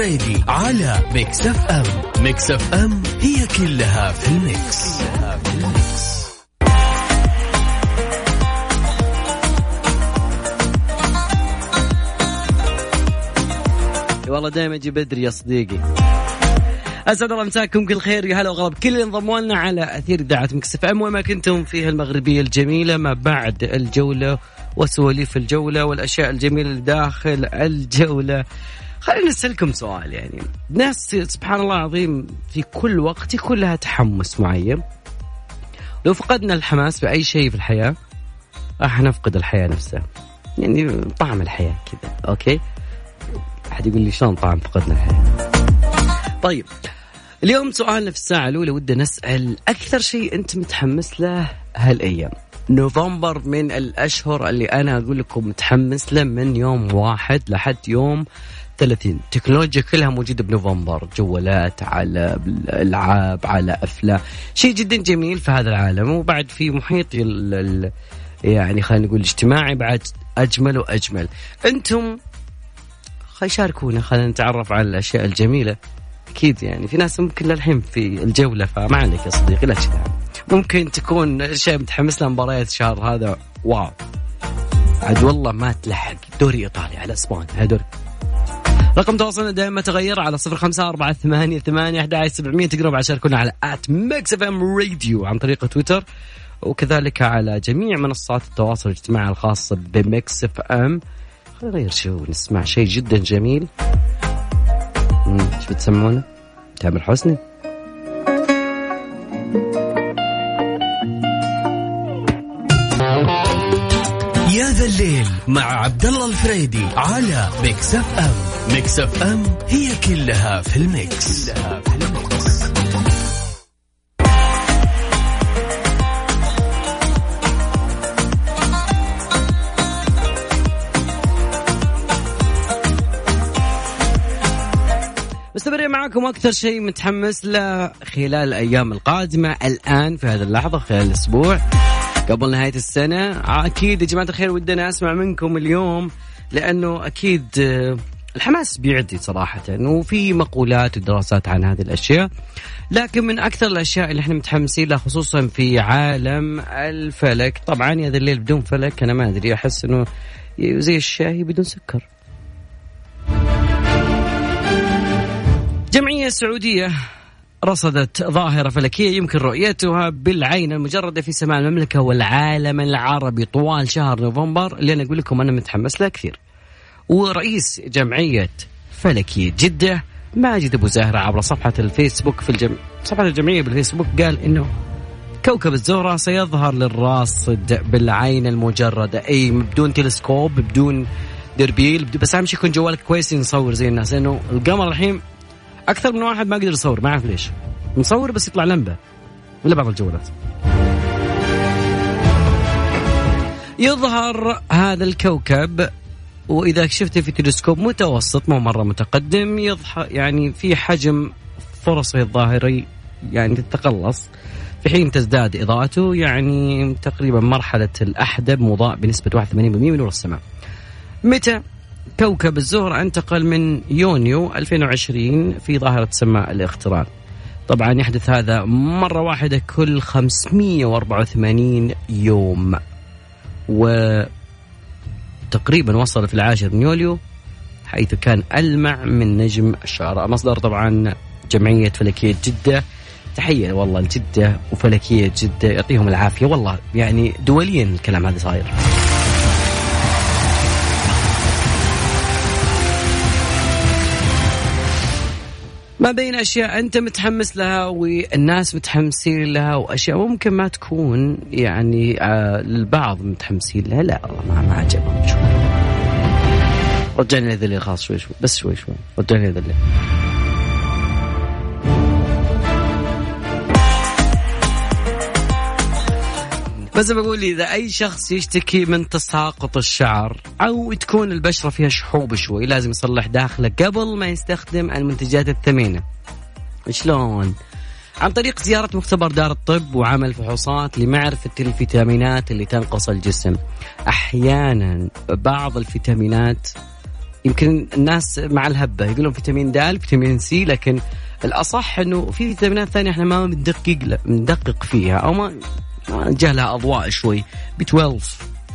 الفريدي على Mix FM Mix FM هي كلها في ال Mix, كلها في. والله دائما أجي بدري يا صديقي. أسعد الله مساكم كل خير يا هلا وغلا بكل اللي انضموا لنا على أثير إذاعة FM وما كنتم فيها المغربية الجميلة ما بعد الجولة وسواليف الجولة والأشياء الجميلة داخل الجولة. خلينا نسألكم سؤال يعني ناس سبحان الله العظيم في كل وقت يكون لها تحمس معين. لو فقدنا الحماس بأي شيء في الحياة راح نفقد الحياة نفسها. يعني طعم الحياة كذا أوكي؟ أحد يقول لي شلون طعم فقدنا الحياة؟ طيب اليوم سؤالنا في الساعة الأولى ودنا نسأل أكثر شيء أنت متحمس له هالأيام. نوفمبر من الأشهر اللي أنا أقول لكم متحمس له من يوم واحد لحد يوم 30 تكنولوجيا كلها موجودة بنوفمبر. جوالات على ألعاب على أفلام. شيء جدا جميل في هذا العالم. وبعد في محيط ال ال يعني خلينا نقول اجتماعي بعد أجمل وأجمل. أنتم خلينا شاركونا خلينا نتعرف على الأشياء الجميلة. أكيد يعني في ناس ممكن للحين في الجولة فما عليك يا صديقي لا تشتغل. ممكن تكون شيء متحمس لمباريات الشهر هذا. واو. عاد والله ما تلحق. دوري إيطالي على اسبانيا هذا دوري. رقم تواصلنا دائما تغير على صفر خمسة أربعة ثمانية ثمانية أحد سبعمية. بعد شاركونا على at Mix FM Radio عن طريق تويتر. وكذلك على جميع منصات التواصل الاجتماعي الخاصة ب Mix FM. خلينا نغير شو نسمع شيء جدا جميل. إيش بتسمونه؟ تامر حسني. الليل مع عبد الله الفريدي على Mix FM Mix FM هي كلها في ال Mix, كلها في ال Mix. مستمرين معكم أكثر شيء متحمس له خلال الأيام القادمة الآن في هذه اللحظة خلال الأسبوع قبل نهاية السنة. أكيد يا جماعة الخير ودنا أسمع منكم اليوم لأنه أكيد آه، الحماس بيعدي صراحة وفي مقولات ودراسات عن هذه الأشياء. لكن من أكثر الأشياء اللي إحنا متحمسين لها خصوصا في عالم الفلك. طبعا يا ذا الليل بدون فلك أنا ما أدري أحس أنه زي الشاي بدون سكر. جمعية سعودية رصدت ظاهرة فلكية يمكن رؤيتها بالعين المجردة في سماء المملكة والعالم العربي. طوال شهر نوفمبر اللي أنا أقول لكم أنا متحمس له كثير. ورئيس جمعية فلكية جدة ماجد أبو زهرة عبر صفحة الفيسبوك في الجم... صفحة الجمعية بالفيسبوك قال إنه كوكب الزهرة سيظهر للراصد بالعين المجردة. أي بدون تلسكوب بدون دربيل بس أهم شيء يكون جوالك كويس نصور زي الناس. لأنه القمر الحين أكثر من واحد ما قدر يصور ما أعرف ليش. مصور بس يطلع لمبة. ولا بعض الجوالات. يظهر هذا الكوكب وإذا شفته في تلسكوب متوسط مو مرة متقدم يظهر يعني في حجم فرصه الظاهري يعني تتقلص. في حين تزداد إضاءته يعني تقريبا مرحلة الأحدب مضاء بنسبة 81% من نور السماء. متى؟ كوكب الزهرة انتقل من يونيو 2020 في ظاهرة سماء الاقتران طبعا يحدث هذا مرة واحدة كل 584 يوم. و تقريبا وصل في العاشر من يوليو حيث كان ألمع من نجم الشعراء مصدر. طبعا جمعية فلكية جدة. تحية والله لجدة وفلكية جدة يعطيهم العافية. والله يعني دوليا الكلام هذا صاير. ما بين أشياء أنت متحمس لها والناس متحمسين لها وأشياء ممكن ما تكون يعني آه البعض متحمسين لها. لا ما ما عجبهم شوي. رجعني ذلي خلاص شوي شوي بس شوي شوي. رجعني بس بقول إذا أي شخص يشتكي من تساقط الشعر أو تكون البشرة فيها شحوب شوي لازم يصلح داخله قبل ما يستخدم المنتجات الثمينة. شلون؟ عن طريق زيارة مختبر دار الطب وعمل فحوصات لمعرفة الفيتامينات اللي تنقص الجسم. أحيانا بعض الفيتامينات يمكن الناس مع الهبة يقولون فيتامين د فيتامين C لكن الأصح إنه في فيتامينات ثانية إحنا ما ندقق فيها أو ما جاء لها أضواء شوي. B 12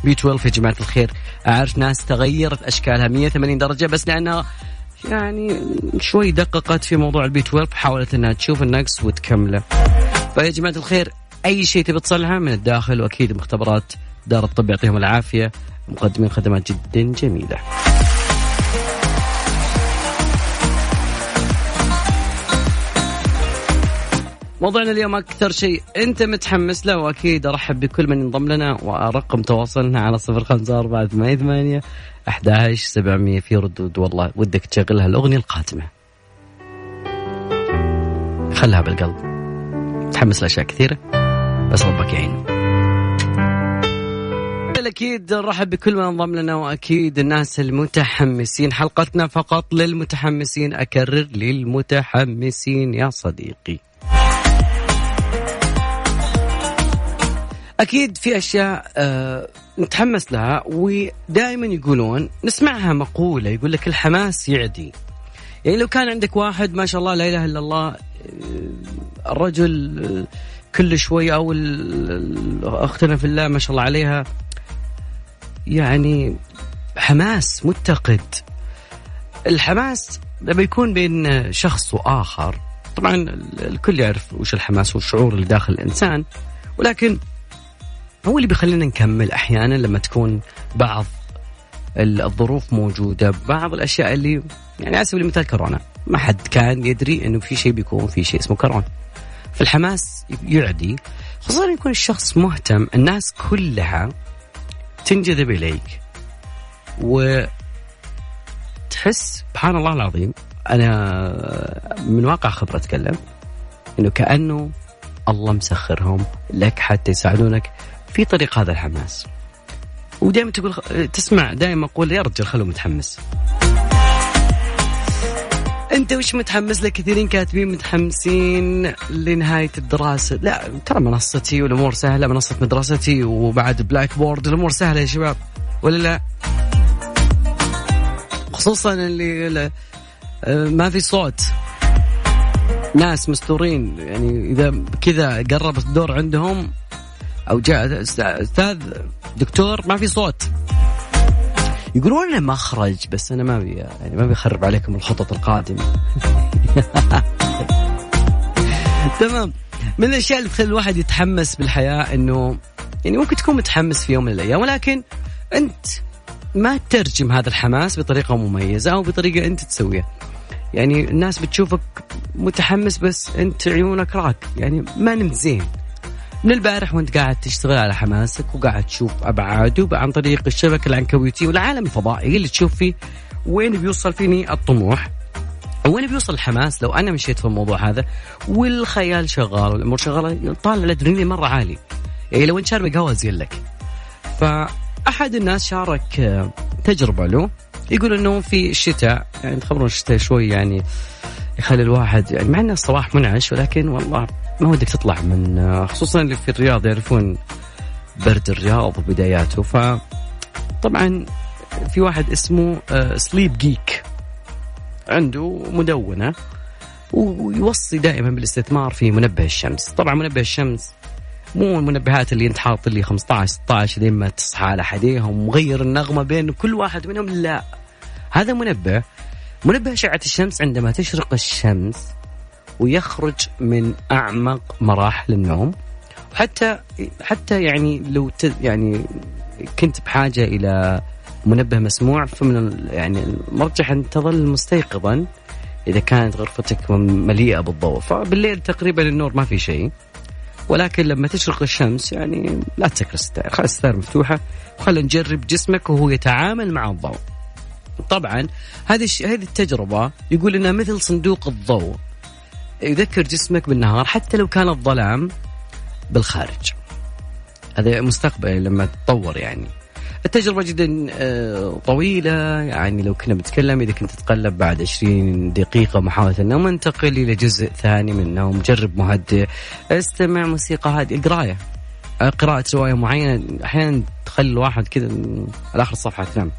B 12 يا جماعة الخير. أعرف ناس تغيرت أشكالها. 180 درجة بس لأنها يعني شوي دققت في موضوع البي 12 حاولت إنها تشوف النقص وتكمله. فيا جماعة الخير أي شيء تبي تصلحه من الداخل وأكيد مختبرات دار الطب يعطيهم العافية. مقدمين خدمات جدا جميلة. موضوعنا اليوم أكثر شيء. أنت متحمس له؟ وأكيد أرحب بكل من ينضم لنا. ورقم تواصلنا على صفر خمسة أربعة ثمانية ثمانية أحد سبعمية. في ردود والله ودك تشغلها الأغنية القادمة. خلها بالقلب. تحمس لأشياء كثيرة؟ بس ربك يعين. أكيد نرحب بكل من انضم لنا. وأكيد الناس المتحمسين. حلقتنا فقط للمتحمسين. أكرر للمتحمسين يا صديقي. أكيد في أشياء أه نتحمس لها ودائما يقولون نسمعها مقولة يقول لك الحماس يعدي. يعني لو كان عندك واحد ما شاء الله لا إله إلا الله آه، الرجل آه، كل شوي أو أختنا في الله ما شاء الله عليها يعني حماس متقد. الحماس لما يكون بين شخص وآخر. طبعا الكل يعرف وش الحماس والشعور اللي داخل الإنسان ولكن هو اللي بيخلينا نكمل أحيانا لما تكون بعض الظروف موجودة بعض الأشياء اللي يعني على سبيل المثال كورونا. ما حد كان يدري إنه في شيء بيكون في شيء اسمه كورونا. فالحماس يعدي خصوصا يكون الشخص مهتم الناس كلها تنجذب إليك. و تحس سبحان الله العظيم أنا من واقع خبرة أتكلم إنه كأنه الله مسخرهم لك حتى يساعدونك. في طريق هذا الحماس. ودائما تقول تسمع دائما أقول يا رجل خلوه متحمس. أنت وش متحمس لك؟ كثيرين كاتبين متحمسين لنهاية الدراسة. لا ترى منصتي والأمور سهلة منصة مدرستي وبعد Blackboard الأمور سهلة يا شباب. ولا لا؟ خصوصا اللي ما في صوت. ناس مستورين. يعني إذا كذا قرب الدور عندهم أو جاء أستاذ دكتور ما في صوت. يقولون لنا مخرج بس أنا ما بي يعني ما بيخرب عليكم الخطط القادمة. تمام. من الأشياء اللي تخلي الواحد يتحمس بالحياة إنه يعني ممكن تكون متحمس في يوم من الأيام ولكن أنت ما تترجم هذا الحماس بطريقة مميزة أو بطريقة أنت تسويها. يعني الناس بتشوفك متحمس بس أنت عيونك راك. يعني ما نمت زين. من البارح وانت قاعد تشتغل على حماسك وقاعد تشوف أبعاده عن طريق الشبكة العنكبوتية والعالم الفضائي اللي تشوف فيه وين بيوصل فيني الطموح وين بيوصل الحماس لو أنا مشيت في الموضوع هذا والخيال شغال والأمور شغالة طالع الأدرينالين مرة عالي. يعني لو إنت شارب قهوة زين لك. فأحد الناس شارك تجربة له. يقول إنه في الشتاء يعني تخبرون الشتاء شوي يعني يخلي الواحد يعني مع إنه الصباح منعش ولكن والله ما ودك تطلع من خصوصا اللي في الرياض يعرفون برد الرياض وبداياته. ف طبعا في واحد اسمه سليب آه، جيك عنده مدونة ويوصي دائما بالاستثمار في منبه الشمس. طبعا منبه الشمس مو المنبهات اللي انت حاط لي 15 16 لين ما تصحى على حديهم ومغير النغمة بين كل واحد منهم. لا هذا منبه منبه أشعة الشمس عندما تشرق الشمس ويخرج من أعمق مراحل النوم. وحتى حتى يعني لو يعني كنت بحاجة إلى منبه مسموع فمن يعني المرجح أن تظل مستيقظا إذا كانت غرفتك مليئة بالضوء. فبالليل تقريبا النور ما في شيء. ولكن لما تشرق الشمس يعني لا تسكر الستائر خلي الستائر مفتوحة. وخلينا نجرب جسمك وهو يتعامل مع الضوء. طبعا هذه هذه التجربة يقول إنها مثل صندوق الضوء. يذكر جسمك بالنهار حتى لو كان الظلام بالخارج. هذا مستقبل لما تطور يعني. التجربة جدا آه، طويلة يعني لو كنا بنتكلم إذا كنت تتقلب بعد 20 دقيقة محاولة النوم انتقل إلى جزء ثاني من النوم. جرب مهدئ استمع موسيقى هادئة قراية قراءة رواية معينة. أحيانا تخلي الواحد كذا على آخر الصفحة تنام.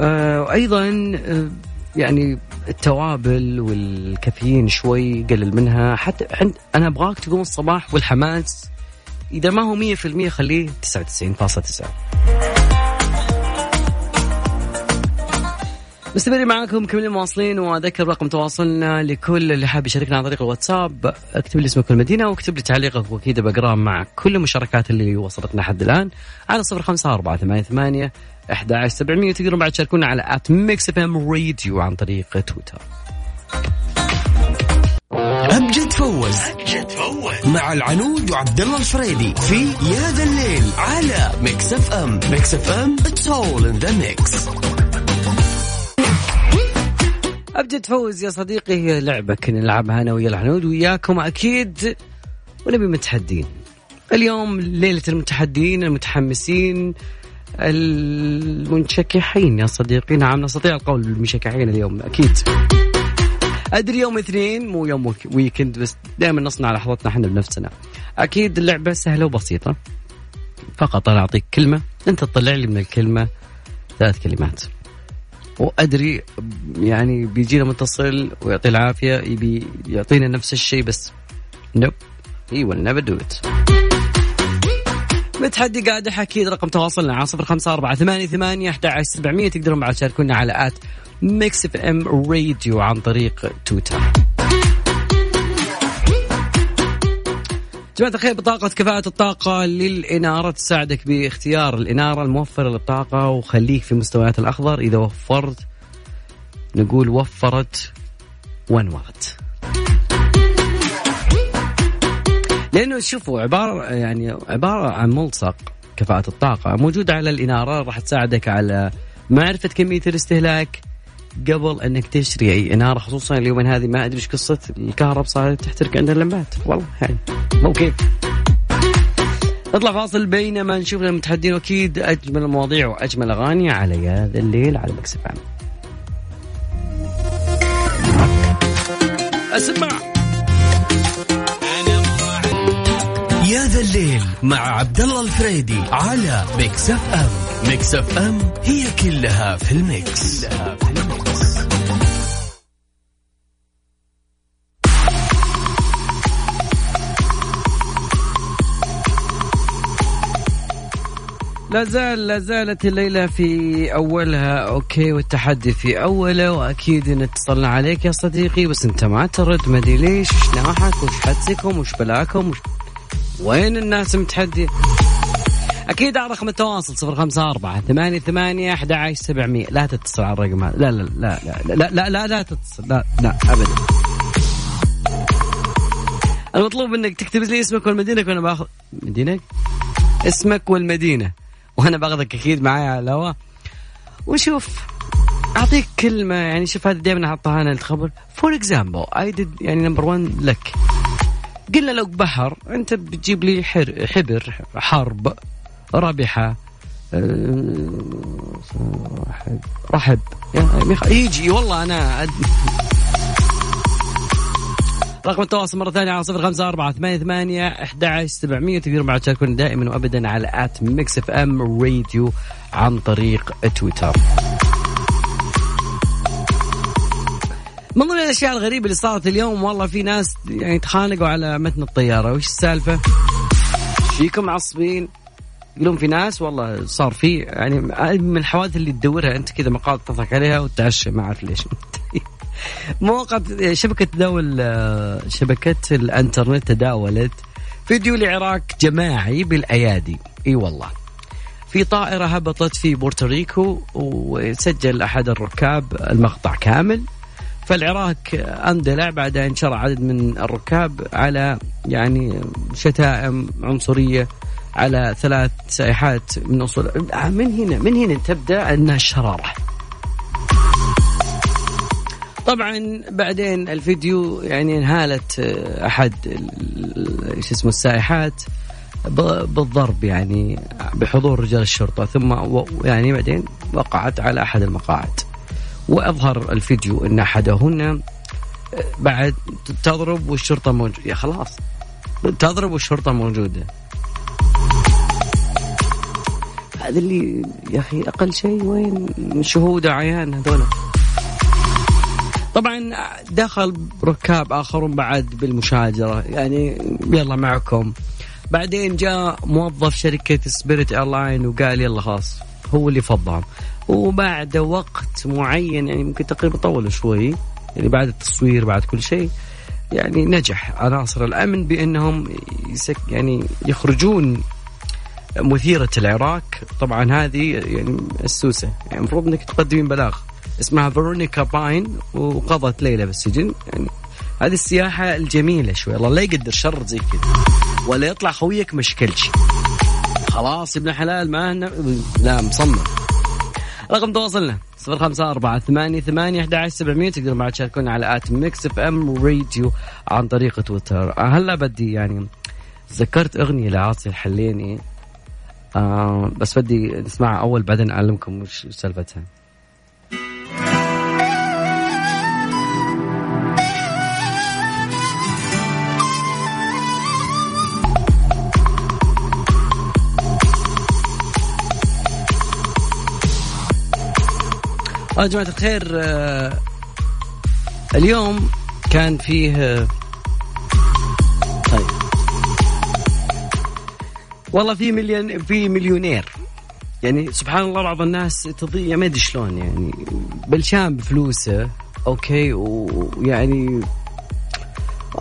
آه آه يعني التوابل والكافيين شوي قلل منها. حتى عند أنا أبغاك تقوم الصباح والحماس. إذا ما هو 100% خليه 99.9 مستمرين معاكم كملين مواصلين وأذكر رقم تواصلنا لكل اللي حاب يشاركنا عن طريق الواتساب. اكتب لي اسمك والمدينة واكتب لي تعليقك وأكيد بقراه مع كل المشاركات اللي وصلتنا حد الآن على صفر خمسة أربعة ثمانية ثمانية أحد عشر سبعمية تقدرون بعد تشاركونا على at Mix FM Radio عن طريق تويتر. أبجد فوز مع العنود وعبد الله الفريدي في يا ذا الليل على Mix FM. Mix FM it's all in the mix أبجد فوز يا صديقي هي لعبة كنا نلعبها أنا ويا العنود وياكم أكيد ونبي متحدين. اليوم ليلة المتحدين المتحمسين المنشكحين يا صديقي. نعم نستطيع القول بالمنشكحين اليوم أكيد. أدري يوم اثنين مو يوم weekend بس دائما نصنع لحظتنا إحنا بنفسنا. أكيد اللعبة سهلة وبسيطة. فقط أنا أعطيك كلمة أنت تطلع لي من الكلمة ثلاث كلمات. وأدري يعني بيجينا متصل ويعطيه العافية يبي يعطينا نفس الشيء بس nope he will never do it متحدي قادح أكيد رقم تواصلنا على صفر خمسة أربعة ثمانية ثمانية أحد عشر سبعمية تقدرون بعد تشاركونا على at Mix FM Radio عن طريق تويتر. جماعة الخير بطاقة كفاءة الطاقة للإنارة تساعدك باختيار الإنارة الموفرة للطاقة وخليك في مستويات الأخضر. إذا وفرت نقول وفرت ونورت لأنه شوفوا عبارة يعني عبارة عن ملصق كفاءة الطاقة. موجودة على الإنارة راح تساعدك على معرفة كمية الاستهلاك قبل أنك تشتري أي إنارة خصوصا اليومين هذه ما أدري إيش قصة الكهرب صارت تحترق عند اللمبات. والله يعني مو كيف. نطلع فاصل بينما نشوف المتحدين وأكيد أجمل المواضيع وأجمل أغاني على يا ذا الليل على Mix FM. يا ذا الليل مع عبد الله الفريدي على Mix FM. Mix FM هي كلها في ال Mix, كلها في ال Mix. لا زال لا زالت الليلة في أولها. أوكي والتحدي في أوله وأكيد إن اتصلنا عليك يا صديقي. بس أنت ما ترد. ما أدري ليش وش ناحك وش حدسكم وش بلاكم وش وين الناس متحدية أكيد على رقم التواصل صفر خمسة أربعة ثمانية ثمانية أحد عشر سبعمية. لا تتصل على الرقم هذا. لا لا لا لا لا لا لا, تتصل. لا لا أبدا. المطلوب إنك تكتب لي اسمك والمدينة وأنا باخذ مدينة؟ اسمك والمدينة. وأنا باخذك أكيد معايا على الهواء. وشوف أعطيك كلمة يعني شوف هذه دائما أحطها أنا الخبر for example I did يعني number 1 لك. قلنا لو بحر أنت بتجيب لي حر حبر حرب رابحة أه، رحب رحب يجي والله أنا. رقم التواصل مرة ثانية على صفر خمسة أربعة ثمانية ثمانية أحد عشر سبعمية تقدرون بعد تشاركون دائما وأبدا على at Mix FM Radio عن طريق تويتر من ضمن الأشياء الغريبة اللي صارت اليوم والله في ناس يعني تخانقوا على متن الطيارة. وش السالفة؟ فيكم معصبين يقولون في ناس والله صار في يعني من الحوادث اللي تدورها أنت كذا مقاطع تضحك عليها وتعشى ما أعرف ليش. مواقع شبكة تداول شبكة الإنترنت تداولت فيديو لعراك جماعي بالأيادي. إي والله. في طائرة هبطت في بورتوريكو وسجل أحد الركاب المقطع كامل. فالعراق أندلع بعد أن شرع عدد من الركاب على يعني شتائم عنصرية على ثلاث سائحات من أصول. من هنا من هنا تبدأ أنها الشرارة. طبعا بعدين الفيديو يعني انهالت أحد شو اسمه السائحات بالضرب يعني بحضور رجال الشرطة. ثم يعني بعدين وقعت على أحد المقاعد. وأظهر الفيديو إن أحدهن بعد تضرب والشرطة موجوده يا خلاص. تضرب والشرطة موجودة. هذا اللي يا أخي أقل شيء وين شهود عيان هذول. طبعا دخل ركاب آخرون بعد بالمشاجرة يعني يلا معكم. بعدين جاء موظف شركة Spirit Airline وقال يلا خلاص. هو اللي فضهم وبعد وقت معين يعني ممكن تقريبا طولوا شوي يعني بعد التصوير بعد كل شيء يعني نجح عناصر الأمن بأنهم يسك يعني يخرجون مثيرة العراك. طبعا هذه يعني السوسة. يعني المفروض إنك تقدمين بلاغ. اسمها فيرونيكا باين وقضت ليلة بالسجن. يعني هذه السياحة الجميلة شوي. الله لا يقدر شر زي كذا ولا يطلع خويك مشكلش خلاص ابن حلال ما لا مصمم. رقم تواصلنا صفر خمسة أربعة ثمانية ثمانية أحد سبعمية تقدروا بعد تشاركونا على at Mix FM Radio عن طريق تويتر. هلا بدي يعني ذكرت أغنية لعاصي الحلاني. آه بس بدي نسمعها أول بعدين أعلمكم وش سالفتها. يا جماعة الخير آه، اليوم كان فيه آه، طيب. والله في مليون في مليونير. يعني سبحان الله بعض الناس تضيع ما ادري شلون يعني بلشان بفلوسه okay ويعني ما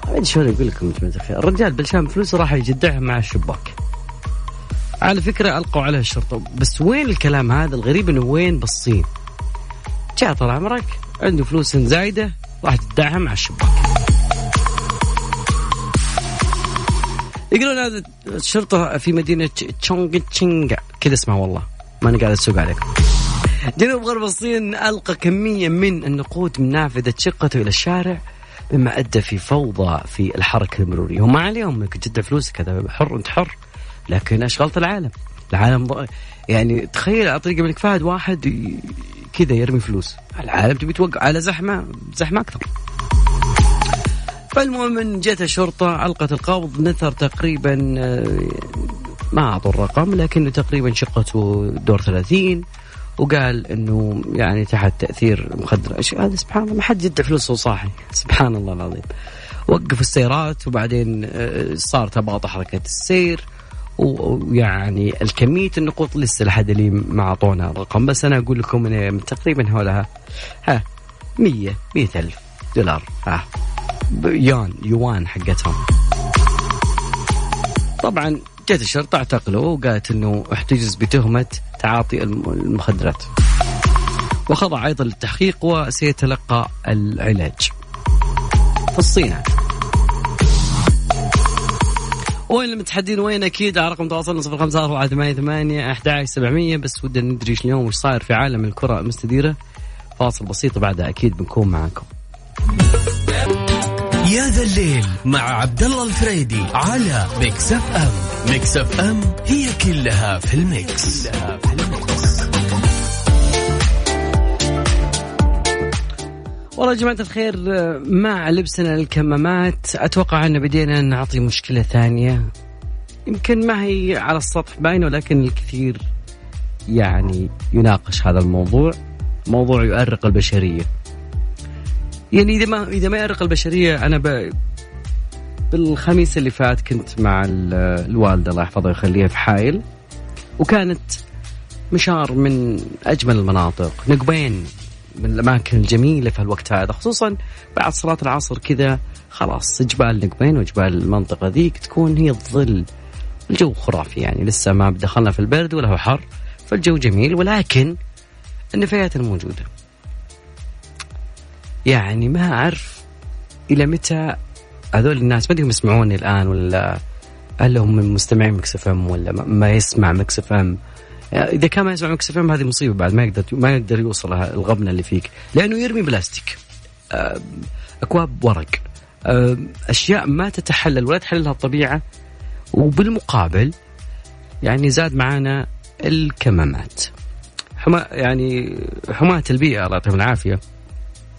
أدري شلون أقول لكم جماعة الخير. الرجال بلشان بفلوسه راح يجدعها مع الشباك. على فكرة ألقوا عليها الشرطة. بس وين الكلام هذا الغريب إنه وين بالصين؟ جاء طال عمرك عنده فلوس زايدة راح تدعها مع الشباك. يقولون هذا الشرطة في مدينة تشونغ تشينغ كذا اسمها والله ما أنا قاعد أسوق عليكم. جنوب غرب الصين ألقى كمية من النقود من نافذة شقته إلى الشارع مما أدى في فوضى في الحركة المرورية. وما عليهم إنك تدفع فلوسك هذا حر أنت حر لكن أشغلت العالم. العالم يعني تخيل على طريقة الملك فهد واحد كذا يرمي فلوس. العالم تبي توقع على زحمة زحمة أكثر. فالمهم ان جت الشرطة ألقت القبض نثر تقريبا آه، ما أعطوا الرقم لكنه تقريبا شقته دور 30 وقال إنه يعني تحت تأثير مخدر. هذا؟ سبحان الله ما حد يدع فلوسه صاحي. سبحان الله العظيم. وقفوا السيارات وبعدين آه، صار تباطؤ حركة السير. ويعني الكمية النقود لسه لحد اللي ما أعطونا رقم بس أنا أقول لكم من تقريبا حولها ها 100 100 ألف دولار. ها يون يوان حقتهم. طبعا جت الشرطة اعتقلوا وقالت إنه احتجز بتهمة تعاطي المخدرات. وخضع أيضا للتحقيق وسيتلقى العلاج. في الصين. وين المتحدين؟ وين أكيد؟ على رقم تواصلنا صفر خمسة أربعة ثمانية ثمانية أحد عشر سبعمية. بس ودنا ندري اليوم وش صاير في عالم الكرة المستديرة فاصل بسيط وبعدها أكيد بنكون معاكم. يا ذا الليل مع عبد الله الفريدي على Mix FM. Mix FM هي كلها في ال mix, كلها في ال mix. والله يا جماعة الخير مع لبسنا الكمامات أتوقع أن بدينا نعطي مشكلة ثانية. يمكن ما هي على السطح باينة ولكن الكثير يعني يناقش هذا الموضوع. موضوع يؤرق البشرية. يعني إذا ما إذا ما يؤرق البشرية أنا ب... بالخميس اللي فات كنت مع الوالدة الله يحفظها ويخليها في حايل وكانت مشار من أجمل المناطق نقبين. من الأماكن الجميلة في الوقت هذا خصوصا بعد صلاة العصر كذا خلاص جبال نقبين وجبال المنطقة ذيك تكون هي الظل الجو خرافي يعني. لسه ما دخلنا في البرد ولا هو حر فالجو جميل ولكن النفايات الموجودة. يعني ما أعرف إلى متى هذول الناس ما أدري يسمعوني الآن ولا هل هم مستمعين Mix FM ولا ما يسمع Mix FM؟ إذا كان ما يسمع Mix FM هذه مصيبة بعد. ما يقدر ما يقدر يوصل الغبنة اللي فيك. لأنه يرمي بلاستيك. أكواب ورق. أشياء ما تتحلل ولا تحللها الطبيعة. وبالمقابل يعني زاد معانا الكمامات. حما يعني حماة البيئة الله يعطيهم العافية.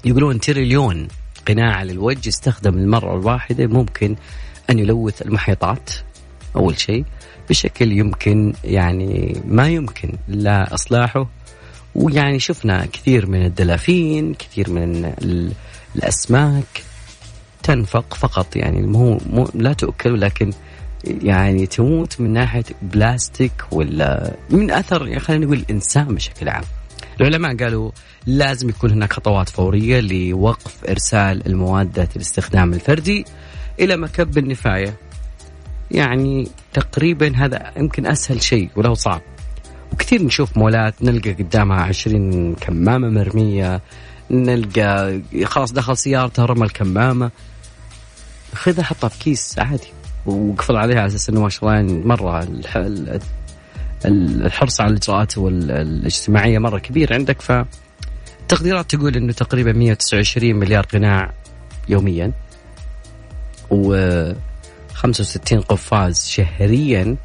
يقولون تريليون قناع للوجه يستخدم المرة الواحدة ممكن أن يلوث المحيطات. أول شيء. بشكل يمكن يعني ما يمكن لا إصلاحه ويعني شفنا كثير من الدلافين كثير من الأسماك تنفق فقط يعني مو, مو لا تؤكل لكن يعني تموت من ناحية بلاستيك ولا من أثر يعني خلينا نقول الإنسان بشكل عام. العلماء قالوا لازم يكون هناك خطوات فورية لوقف إرسال المواد ذات الاستخدام الفردي إلى مكب النفاية. يعني تقريبا هذا يمكن أسهل شيء ولو صعب. وكثير نشوف مولات نلقى قدامها عشرين كمامة مرمية نلقى خلاص دخل سيارته رمى الكمامة. خذها حطها في كيس عادي وقفل عليها على أساس إنه ما شاء الله يعني مرة الحرص على الإجراءات الاجتماعيه مرة كبير عندك. ف التقديرات تقول إنه تقريبا 129 مليار قناع يوميا. و 65 قفاز شهريا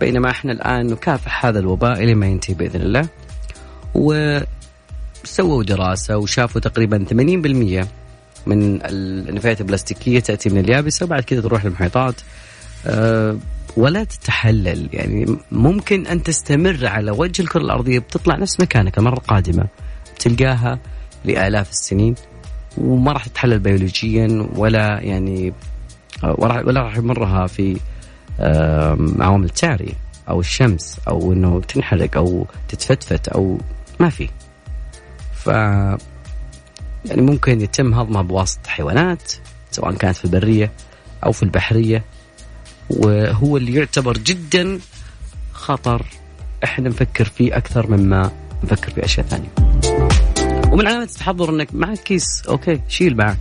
بينما إحنا الآن نكافح هذا الوباء إلى ما ينتهي بإذن الله. وسووا دراسة وشافوا تقريبا 80% من النفايات البلاستيكية تأتي من اليابسة وبعد كذا تروح للمحيطات. أه ولا تتحلل. يعني ممكن أن تستمر على وجه الكرة الأرضية بتطلع نفس مكانك المرة القادمة. تلقاها لآلاف السنين وما راح تتحلل بيولوجيا ولا يعني ولا راح يمرها في عوامل التعرية أو الشمس أو إنه تنحرق أو تتفتفت أو ما في. ف يعني ممكن يتم هضمها بواسطة حيوانات سواء كانت في البرية أو في البحرية. وهو اللي يعتبر جدا خطر. إحنا نفكر فيه أكثر مما نفكر في أشياء ثانية. ومن علامات التحضر إنك معك كيس okay شيل معك.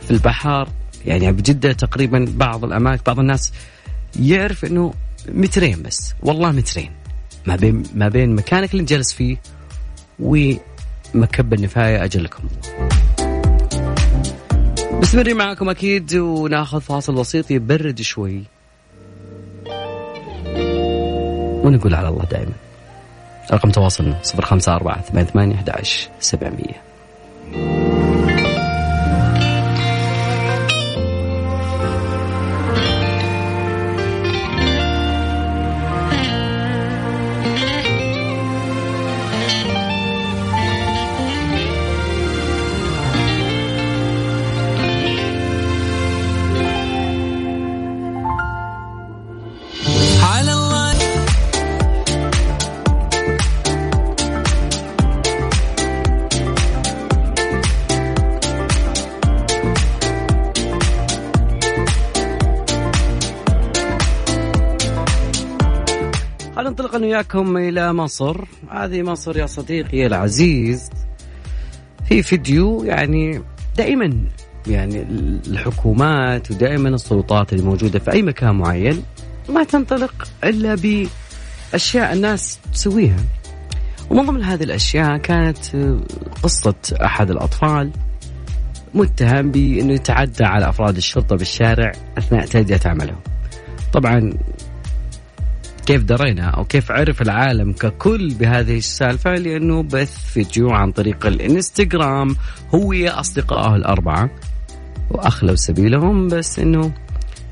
في البحر يعني بجدة تقريبا بعض الأماكن بعض الناس يعرف إنه مترين بس والله مترين. ما بين ما بين مكانك اللي جالس فيه مكب النفاية أجلكم مستمرين معكم أكيد وناخذ فاصل بسيط يبرد شوي. ونقول على الله دائما. رقم تواصلنا صفر خمسة أربعة ثمانية ثمانية أحد عشر سبعمية. ننطلق أنا وياكم إلى مصر هذه مصر يا صديقي العزيز في فيديو يعني دائما يعني الحكومات ودائما السلطات اللي موجودة في أي مكان معين ما تنطلق إلا بأشياء الناس تسويها ومن ضمن هذه الأشياء كانت قصة أحد الأطفال متهم بأنه يتعدى على أفراد الشرطة بالشارع أثناء تأدية عملهم. طبعا كيف درينا أو كيف عرف العالم ككل بهذه السالفة لأنه بث فيديو عن طريق الإنستغرام. هو أصدقائه الأربعة وأخلوا سبيلهم بس إنه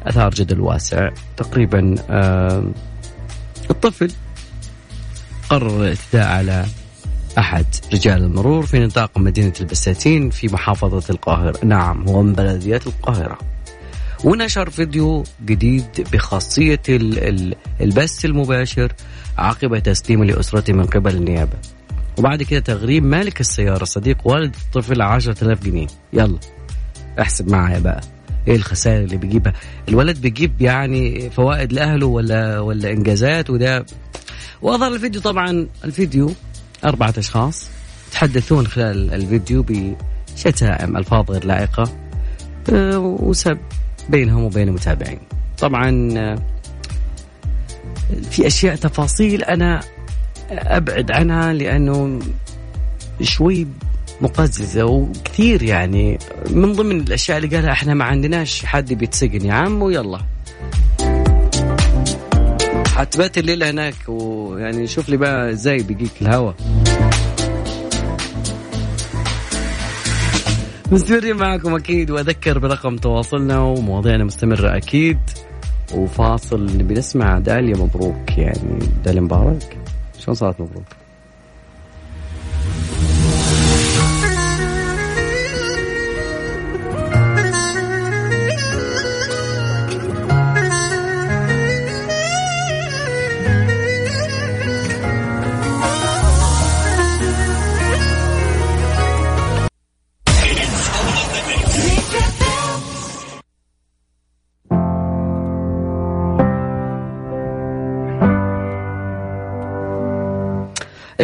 أثار جدل واسع. تقريبا آه الطفل قرر الاعتداء على أحد رجال المرور في نطاق مدينة البساتين في محافظة القاهرة. نعم هو من بلديات القاهرة. ونشر فيديو جديد بخاصية البث المباشر عقب تسليمه لأسرته من قبل النيابة. وبعد كده تغريم مالك السيارة صديق والد الطفل 10000 جنيه. يلا احسب معايا بقى. إيه الخسائر اللي بيجيبها؟ الولد بيجيب يعني فوائد لأهله ولا ولا إنجازات؟ وده وأظهر الفيديو طبعا. الفيديو أربعة أشخاص يتحدثون خلال الفيديو بشتائم ألفاظ غير لائقة. أه، وسب بينهم وبين المتابعين طبعا في أشياء تفاصيل أنا أبعد عنها لأنه شوي مقززة وكثير يعني. من ضمن الأشياء اللي قالها إحنا ما عندناش حد بيتسجن يا عم ويلا حتبات الليلة هناك ويعني شوف لي بقى إزاي بيجيك الهوا. مستمرين معكم أكيد وأذكر برقم تواصلنا ومواضيعنا مستمرة أكيد وفاصل نبي نسمع داليا مبروك يعني داليا مبارك شلون صارت مبروك؟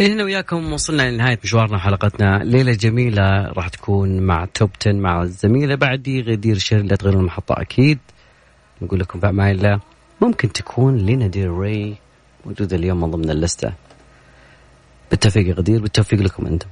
هنا وياكم وصلنا لنهاية مشوارنا وحلقتنا. ليلة جميلة راح تكون مع top 10 مع الزميلة. بعدي غدير شير لا تغيرون المحطة أكيد. نقول لكم بأمان الله. ممكن تكون Lana Del Rey موجودة اليوم من ضمن اللستة. بالتوفيق غدير بالتوفيق لكم أنتم.